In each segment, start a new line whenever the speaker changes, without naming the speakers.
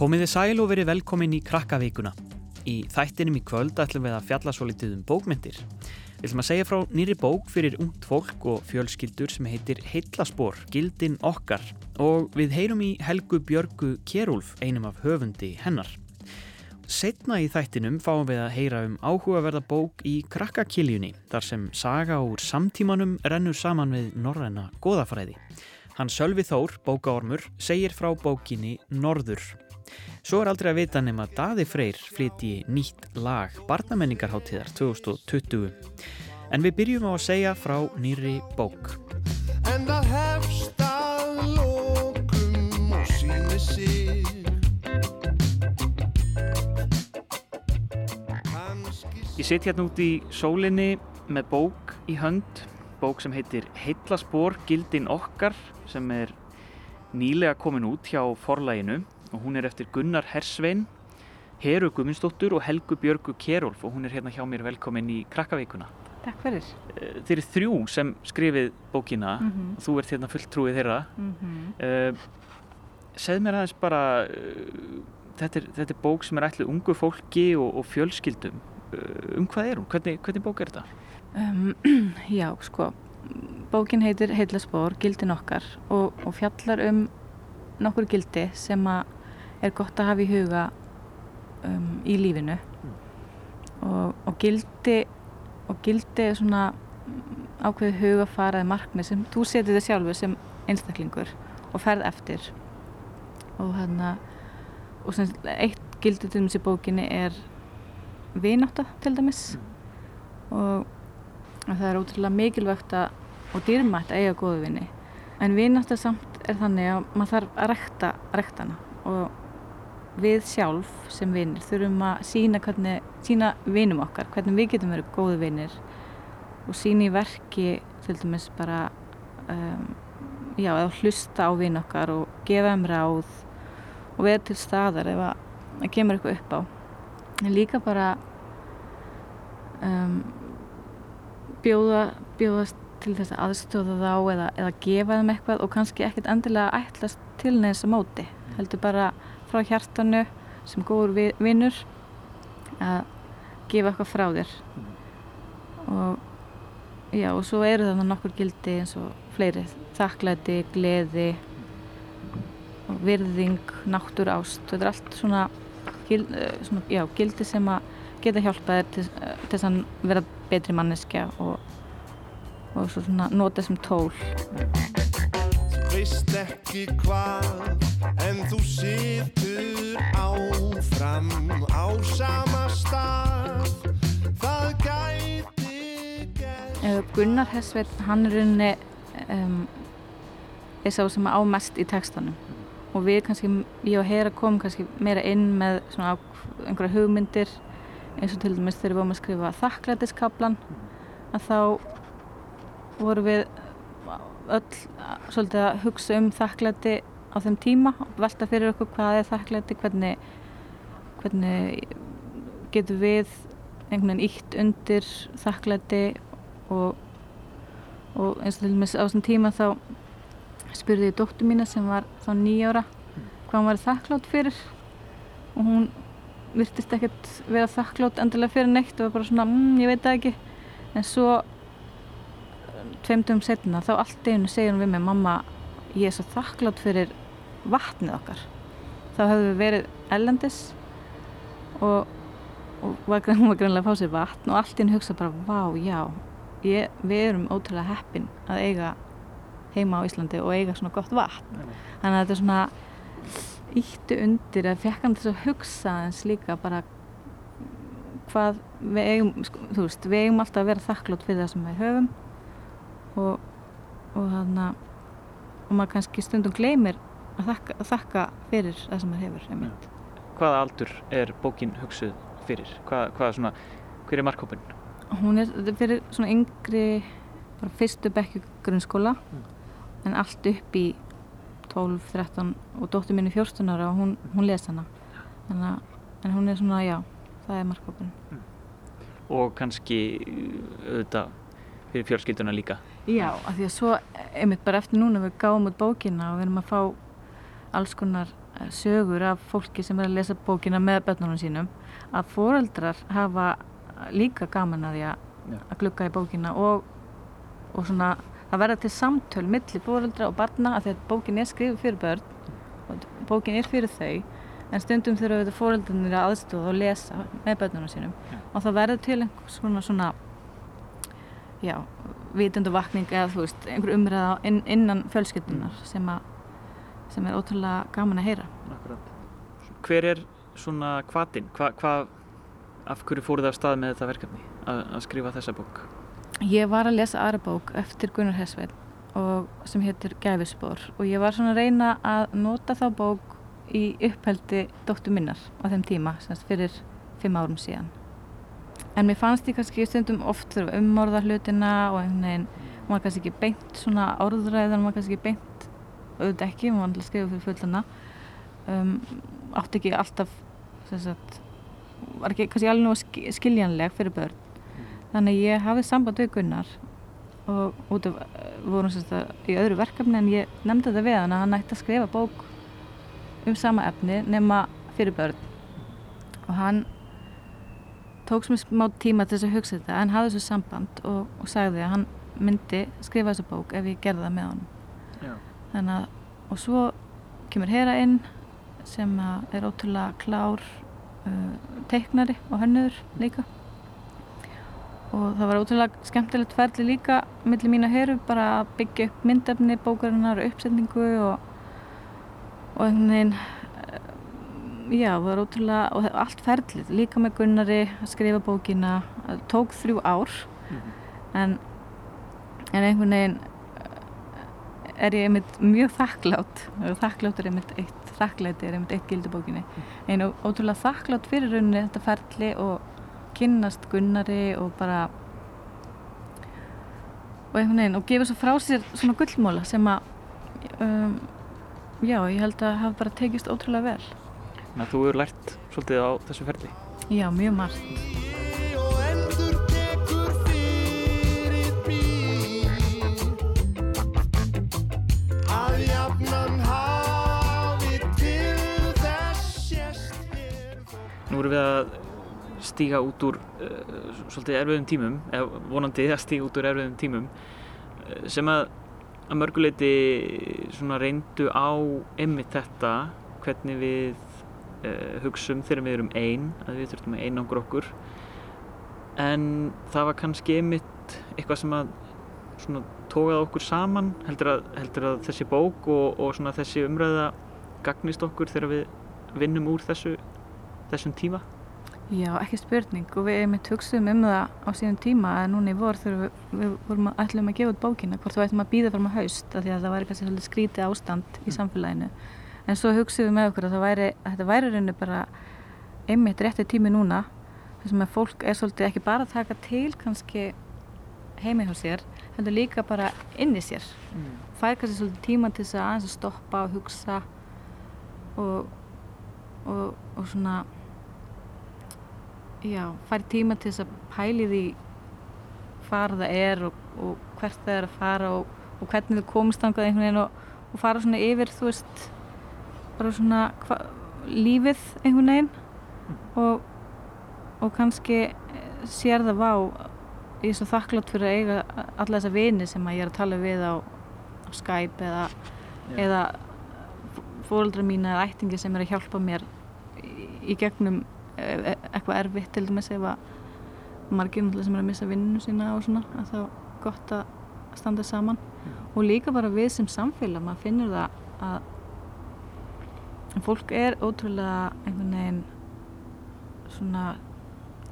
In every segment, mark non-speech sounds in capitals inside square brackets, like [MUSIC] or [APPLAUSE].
Komiði sæl og verið velkomin í Krakkavíkuna. Í þættinum í kvöld ætlum við að fjalla svo litið um bókmyndir. Við ætlum að segja frá nýri bók fyrir ungt fólk og fjölskyldur sem heitir Heitlaspor, Gildin okkar og við heyrum í Helgu Björgu Kjærúlf, einum af höfundi hennar. Setna í þættinum fáum við að heyra um áhugaverða bók í Krakkakiljunni þar sem saga úr samtímanum rennur saman við norræna goðafræði. Hann Sölvi Þór, bókaormur, segir frá bókinni Norður. Svo er aldrei að vita nema Daði Freyr flyti nýtt lag Barnamenningarháttíðar 2020. En við byrjum á að segja frá nýri bók.
En það hefst að lókum og síni sig Kannski
Ég sitt hérna út í sólinni með bók í hönd, bók sem heitir Heitlaspor, Gildin okkar sem er nýlega komin út hjá forlæginu og hún er eftir Gunnar Hersvein, Heru Guðmundsdóttur og Helgu Björgu Kjærólf og hún er hérna hjá mér velkomin í Krakkavíkuna.
Takk fyrir.
Eh, Þeir eru þrjú sem skrifið bókina og þú ert hérna fulltrúið þeirra.
Mm -hmm.
Uh, segð mér aðeins bara, uh, þetta, er, þetta er bók sem er ætlið ungu fólki og, og fjölskyldum. Uh, um hvað er hún? Hvernig, hvernig bók er þetta?
um, [CLEARS THROAT] já, sko, bókin heitir Heitlaspor, gildin okkar og, og fjallar um nokkur gildi sem að er gott að hafa í huga um, í lífinu. Og, og gildi og gildi svona ákveðið hugafaraði markmið sem þú setið þig sjálfur sem einstaklingur og ferð eftir. Og hann og sem eitt gildi til dæmis í bókinni er vinátta til dæmis. Og, og það er ótrúlega mikilvægt að, og dýrmætt að eiga góðu vini. En vinátta samt er þannig að maður þarf að rekta, rekta hana. Og við sjálf sem vinir þurfum að sína, hvernig, sína vinum okkar hvernig við getum verið góðu vinir og sína í verki til dæmis bara um, já, eða hlusta á vin okkar og gefa þeim ráð og vera til staðar ef að það kemur eitthvað upp á. En líka bara um, bjóða bjóðast til þess að aðstóða þá eða, eða gefa þeim eitthvað og kannski ekkert endilega ætlast til neins að móti heldur bara frá hjartanu sem góður vi- vinur að gefa eitthvað frá þér. Og já og svo eru þannig nokkur gildi eins og fleiri. Þakklæti, gleði og virðing, náttúr ást þetta er allt svona, gil, eh, svona já, gildi sem að geta hjálpað þér til, til þess að vera betri manneskja og, og svo svona nota sem tól
Veist ekki hvað En þú situr áfram á sama stað. Það gæti
Eh, Gunnar Hessveit, hann er rauninni um, er sá sem á mest í textanum. Og við kannski, ég og Hera komum kannski meira inn með svona einhverja hugmyndir eins og til dæmis þegar við vorum að skrifa þakklætiskablan að þá vorum við öll svolítið að hugsa um þakklæti á þeim tíma og velta fyrir okkur hvað er þakklæti, hvernig hvernig getum við einhvern veginn ítt undir þakklæti og, og eins og til dæmis á þessum tíma þá spurði ég dóttur mína sem var þá nýjára hvað hún var þakklátt fyrir og hún virtist ekkert vera þakklátt endilega fyrir neitt og var bara svona, mmm, ég veit það ekki. En svo tveimtum setna þá allt einu segir hún við mig mamma, ég er svo þakklátt fyrir vatnið okkar. Þá höfum við verið ellendis og, og var, [LAUGHS] hún var greinlega að fá sér vatn og allt einu hugsa bara, vá, já ég, við erum ótrúlega heppin að eiga heima á Íslandi og eiga svona gott vatn. Þannig að þetta er svona íttu undir að fekk hann þess að hugsa eins líka bara hvað við eigum sko, þú veist, við eigum alltaf að vera þakklátt fyrir það sem við höfum og, og þannig að og maður kannski stundum gleymir að þakka, að þakka fyrir það sem maður hefur einmitt.
Hvaða aldur er bókin hugsuð fyrir? Hvað, hvað svona, hver er markhópin?
hún er fyrir svona yngri bara fyrstu bekki grunnskóla en allt upp í 12, 13 og dóttir mín er 14 ára og hún, hún les hana þannig að en hún er svona, já, það er markkópin
Og kannski auðvitað fyrir fjölskylduna líka.
Já, af því að svo einmitt bara eftir núna við gáum út bókina og við erum að fá alls konar eh, sögur af fólki sem er að lesa bókina með börnunum sínum að foreldrar hafa líka gaman að því að, glugga í bókina og, og svona að verða til samtöl milli foreldra og barna að því að bókin er skrifið fyrir börn og bókin er fyrir þau en stundum þurfa þetta foreldrarnir að aðstofa og lesa með börnunum sínum
Já.
og það verður til einhvers svona svona já, vitunduvakning eða þú veist, einhver umræða inn, innan fjölskyldunar sem, að, sem er ótrúlega gaman að heyra
Akkurat. Hver er svona hvatin? Hva, hva, af hverju fóruð það af stað með þetta verkefni að, að skrifa þessa bók?
Ég var að lesa aðra bók eftir Gunnar Hessvein og sem heitir Gæfispor og ég var svona að reyna að nota þá bók í uppheldi dóttu minnar á þeim tíma, semst fyrir fimm árum síðan. En mér fannst ég kannski stundum oft þurfa umorða hlutina og einhvern veginn, var kannski ekki beint svona orðræðan, hún var kannski ekki beint auðvitað ekki, hún var alltaf skrifað fyrir fullana um, átti ekki alltaf sagt, var ekki kannski alveg nú sk- skiljanleg fyrir börn. Þannig að ég hafði samband við Gunnar og út af við vorum sagt í öðru verkefni en ég nefndi þetta við hann að hann ætti að skrifa bók um sama efni nema fyrir börn. Og hann tók sem smá tíma til þess að hugsa þetta en hafði þessu samband og, og sagði að hann myndi skrifa þessa bók ef ég gerði það með
Já.
þannig að og svo kemur Hera inn sem er ótrúlega klár uh, teiknari og hönnuður líka og það var ótrúlega skemmtilegt ferli líka millir mín að Heru bara að byggja upp myndefni bókarinnar og uppsetningu og, og einhvern veginn já, það var ótrúlega og allt ferlið, líka með Gunnari að skrifa bókina, það tók þrjú ár.
Mhm.
en en einhvern veginn eh, er ég einmitt mjög þakklátt þakklátt er einmitt eitt þakklæti er einmitt eitt gildubókinni en ó- ótrúlega þakklátt fyrir rauninni þetta ferli og kynnast Gunnari og bara og einhvern veginn og gefa svo frá sér svona gullmóla sem að um, já, ég held að hafa bara tekist ótrúlega vel
Þannig að þú hefur lært svolítið á þessu ferli.
já, mjög margt
Nú erum við að stíga út úr uh, svolítið erfiðum tímum, eða vonandi að stíga út úr erfiðum tímum uh, sem að að mörguleiti svona reyndu á einmitt þetta hvernig við uh, hugsum þegar við erum ein, að við þurfum að einangra okkur. En það var kannski einmitt eitthvað sem að svona tókaði okkur saman heldur að, heldur að þessi bók og, og svona þessi umræða gagnist okkur þegar við vinnum úr þessu þessum tíma.
Já, ekki spurning. Og við einmitt hugsaðum um það á síðan tíma að núna í vor þegar við, við vorum að ætlum að gefa út bókina hvort þú ætlum að býða fram að haust af því að það væri kannski svolítið skrítið ástand í samfélaginu en svo hugsaðum við með okkur að, væri, að þetta væri rauninni bara einmitt rétti tími núna sem að fólk er svolítið ekki bara að taka til kannski heimi hjá sér heldur líka bara inn í sér. Fær kannski svolítið tíma til þess að aðeins að stoppa og hugsa og, og, og svona já, fær tíma til þess að pæli því hvar það er og, og hvert það er að fara og, og hvernig þau komist þangað einhvern veginn og, og fara svona yfir þú veist bara svona hva, lífið einhvern veginn og, og kannski eh, sér það vá ég er svo þakklátt fyrir að eiga alla þessa vini sem að ég er að tala við á, á Skype eða, eða fóreldra mína eða ættingi sem er að hjálpa mér í, gegnum e- e- eitthvað erfitt til dæmis ef að margir náttúrulega sem er að missa vinninu sína og svona að þá er gott að standa saman. Og líka bara við sem samfélag maður finnur það að að fólk er ótrúlega einhvern veginn svona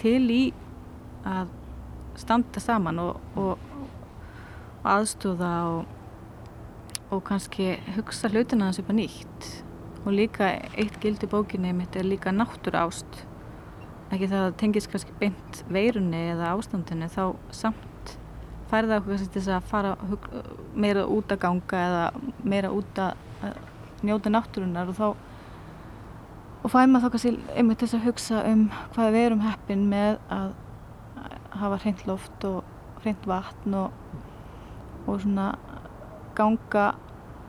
til í að standa saman og, og, og aðstóða og, og kannski hugsa hlutina hans upp á nýtt. Og líka eitt gildi bókinni mitt er líka náttúra ást ekki það að tengist kannski beint veirunni eða ástandinu þá samt færða okkur kannski til þess að fara meira út að ganga eða meira út að, að njóta náttúrunar og þá og fæði maður þá kannski einmitt þess að hugsa um hvað við erum heppin með að hafa hreint loft og hreint vatn og, og svona ganga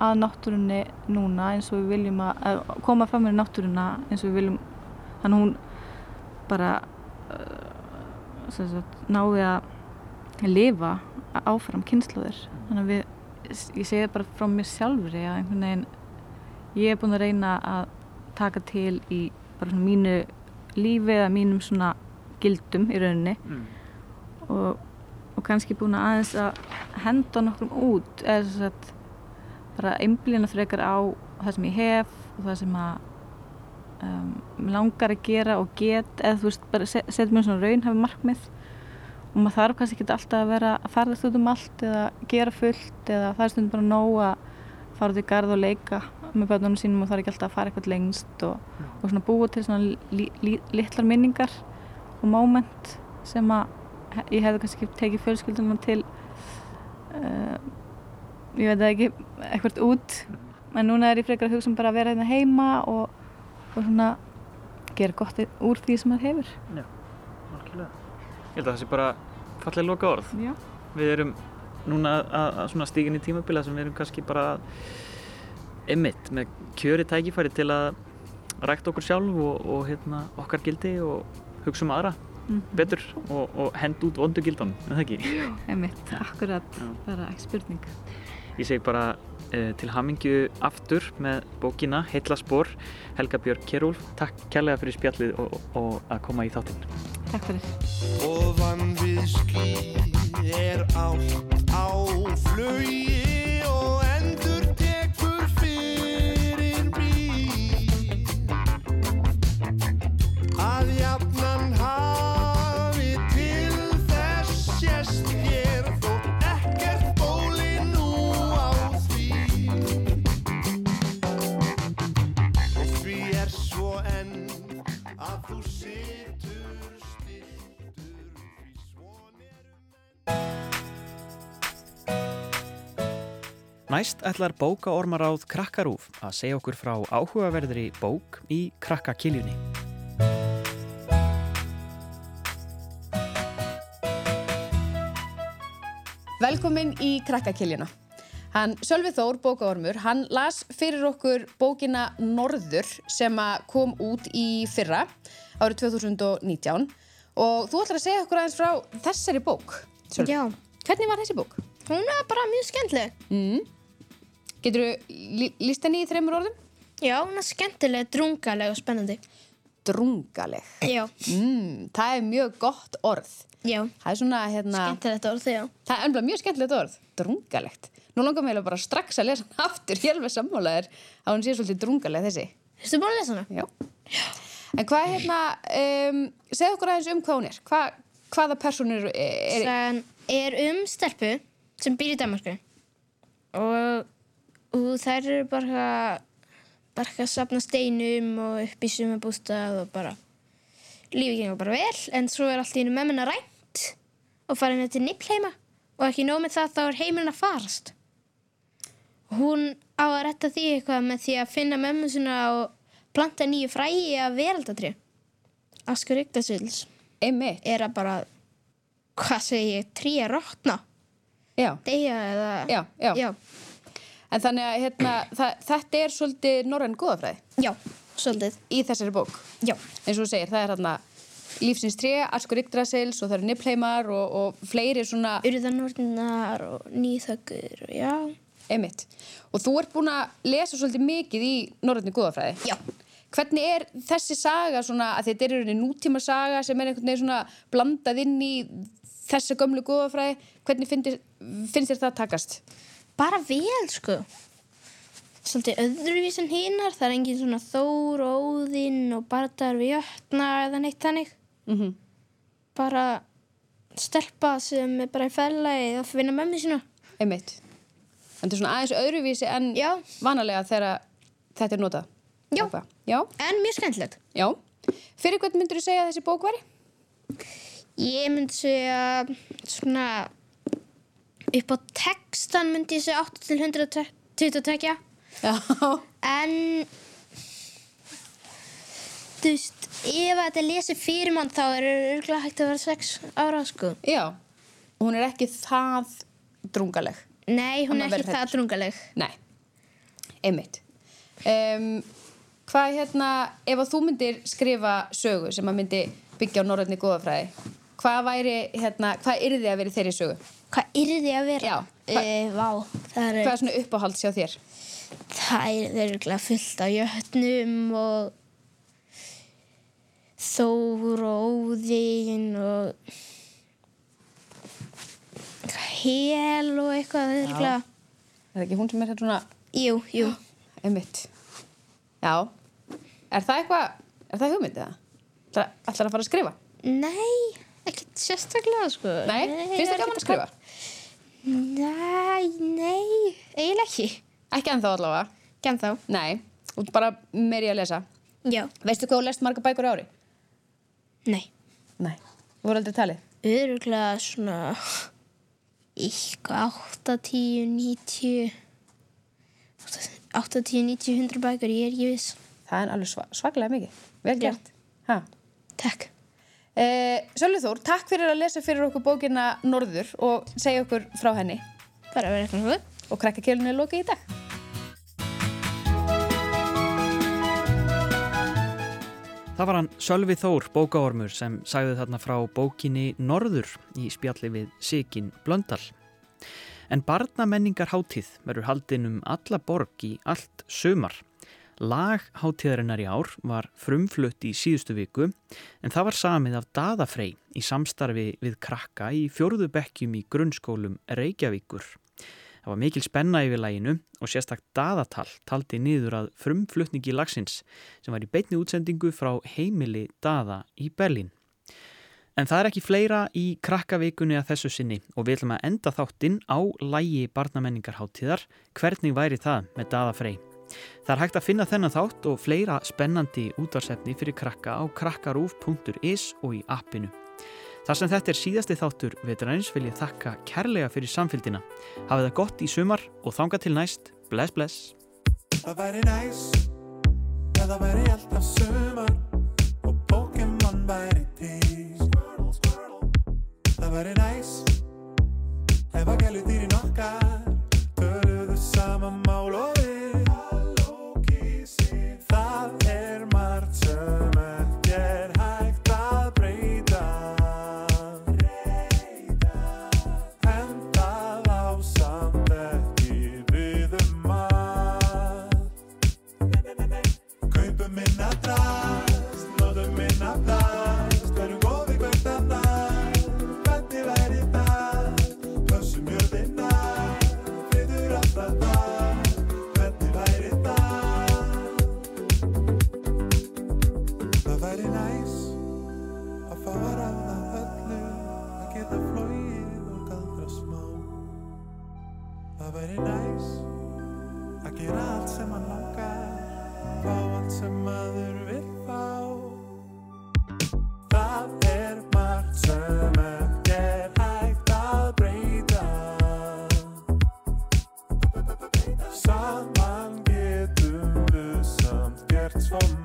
að náttúrunni núna eins og við viljum að, að koma fram með náttúruna eins og við viljum þannig að hún bara uh, sagt, náði að lifa áfram kynnslóðir þannig að við, ég segi bara frá mér sjálfri að einhvern veginn ég er búin að reyna að taka til í bara svona mínu lífi eða mínum svona gildum í rauninni.
Mm.
og, og kannski búin að aðeins að henda nokkrum út eða þess að bara einblýna frekar á það sem ég hef og það sem að um, langar að gera og get eða þú veist, bara set- setja mér svona raunhafi markmið. Og maður þarf kannski ekki alltaf að vera að ferðast út um allt eða gera fullt eða það er stundum bara nóg að fara út í garð og leika með börnunum sínum og það er ekki alltaf að fara eitthvað lengst og, og svona búa til svona lí, lí, litlar minningar og moment sem að ég hefði kannski tekið fjölskyldunum til uh, ég veit það ekki eitthvað út en núna er ég frekar að hugsa um bara að vera hérna heima og, og svona gera gott úr því sem maður hefur
Algjörlega. Ég held að það sé bara fallega loka orð.
Já.
Við erum núna að, að í tímabila sem við erum kannski bara emitt með kjöri tækifæri til að rækta okkur sjálf og, og hérna, okkar gildi og hugsa um aðra
mm.
betur og, og henda út vondu gildan, en það ekki? [LAUGHS]
einmitt, akkurat,
Já.
bara ekki spurning
Ég segi bara uh, til hamingju aftur með bókina Heilla spór, Helga Björg Kjerúlf takk kærlega fyrir spjallið og, og, og að koma í þáttinn
Takk fyrir
Næst ætlar bókaormaráð Krakkarúf að segja okkur frá áhugaverðri bók í Krakkakiljunni.
Velkomin í krakkakiljuna. Hann Sölvi Þór, bókaormur, hann las fyrir okkur bókina Norður sem að kom út í fyrra, árið 2019 og þú ætlar að segja okkur aðeins frá þessari bók. Sölvi.
Já,
Hvernig var þessi bók?
hún er bara mjög skemmtileg.
Mm. Getur þú líst henni í þreymur orðum?
Já, hún er skemmtileg, drungaleg og spennandi.
Drungaleg.
Já,
Mm, það er mjög gott orð.
já,
Það er svona, hérna,
skemmtilegt orð, já.
það er ennbla mjög skemmtilegt orð. Drungalegt. Nú langar mér bara strax að lesa hann aftur. Ég er alveg sammálaðir að hún sé svolítið drungaleg þessi.
Vistu búin að lesa hana?
Já. En hvað hérna, um, segð okkur aðeins um hvað hún er. Hva, hvaða personur er,
Sagan er um stelpu sem býr í Danmarku og, þær eru bara bara að safna steinum og upp í sumabústað og bara lífið gengur bara vel en svo er allt í einu mömmuna rænt og farin til nipplheima og ekki nóg með það þá er heimurinn að farast hún á að retta því eitthvað með því að finna mömmu sinna og planta nýju frægi af veraldatri Askur
einmitt?
er að bara hvað segi ég, trí að rótna
Já.
deyja eða
Já, já.
já,
En þannig að hérna, það, þetta er svolítið norræn góðafræði
já, svolítið
í þessari bók.
já,
og þú segir, það er hérna lífsins tré, Askur Yggdrasils og það eru nippleimar og, og fleiri svona
urðanornar og nýþöggur og já,
einmitt. Og þú ert búin að lesa svolítið mikið í norrænni góðafræði.
já
Hvernig er þessi saga svona, að þetta er nútíma saga sem er einhvern veginn svona blandað inn í þessa gömlu góðafræði, hvernig finnst þér það takast?
Bara vel sko svolítið öðruvís en hinnar það er engin svona Þór og Óðinn og bardagar við jötna eða neitt þannig
Mm
bara stelpa sem er bara í fællagi að finna mömmu sína
Einmitt. En þetta er svona aðeins öðruvísi en
já,
vanalega þegar þetta er notað.
Já.
Já.
en mjög skemmtilegt
Já. Fyrir hvern myndur þú segja að þessi bók væri?
Ég myndi segja svona upp á textan myndi ég segja 8 til 122
Já.
en þú veist ef þetta lesi fyrir mann þá er örgulega hægt að vera 6 ára sko
Já. Hún er ekki það drungaleg.
Nei, hún er ekki það drungaleg
Nei. Einmitt. Um, hvað hérna, ef að þú myndir skrifa sögu sem að myndi byggja á norrætni góðafræði, hvað væri, hérna, hvað yrði að vera þeirri sögu?
Hvað yrði að vera?
Já, hva-
Uh, vá, það er,
Hvað er svona uppáhalds hjá þér?
það er örugglega fullt af jötnum og Þór og Óðinn og Hel og eitthvað örugglega.
Er það ekki hún sem er hérna svona,
Jú, jú. [GASPS]
einmitt. Já. Er það eitthvað, er það hugmyndið það? Ætlar, ætlar að fara að skrifa?
Nei, ekkert sérstaklega sko.
Nei, finnst þér gaman að skrifa?
Nei, nei, eiginlega ekki.
Ekki ennþá allavega.
Gæm þá.
Nei, þú ert bara meiri að lesa.
Já.
Veistu hvað þú lest marga bækur ári?
Nei.
Nei. Þú voru aldrei talið?
Öruglega svona eitthvað 8, 10, 90 8, 10, 90, 100 bækur, ég er ekki viss.
Það er alveg sva svaklega mikið. Vel gert. Ha.
Takk.
Eh, Sölvi Þór, takk fyrir að lesa fyrir okkur bókina Norður og segja okkur frá henni.
Bara að vera eitthvað hlut.
Og krakkakjölinu er lokið í dag.
Það var hann Sölvi Þór, bókaormur, sem sagði þarna frá bókinni Norður í spjalli við Sigin Blöndal. En barnamenningar hátíð verður haldin um alla borg í allt sömar. Lag hátíðarinnar í ár var frumflutt í síðustu viku en það var samið af Daðafrey í samstarfi við krakka í fjórðu bekkjum í grunnskólum Reykjavíkur. Það var mikil spenna yfir læginu og sérstakt daðatal taldi niður að frumflutningi lagsins sem var í beitni útsendingu frá heimili daða í Berlín. En það er ekki fleira í krakkavikunni að þessu sinni og við ætlum að enda þáttinn á lægi barnamenningarháttíðar hvernig væri það með daða frey. Það er hægt að finna þennan þátt og fleira spennandi útvarsefni fyrir krakka á krakkarúf.is og í appinu. Þar sem þetta er síðasti þáttur veturænins vil ég þakka kærlega fyrir samfélgina. Hafið það gott í sumar og þanga til næst. Bless, bless.
Það væri næs Ef það væri alltaf sumar Og Pokémon væri til Það væri næs Ef að gælu dýrin okkar Töluðu sama mál og samt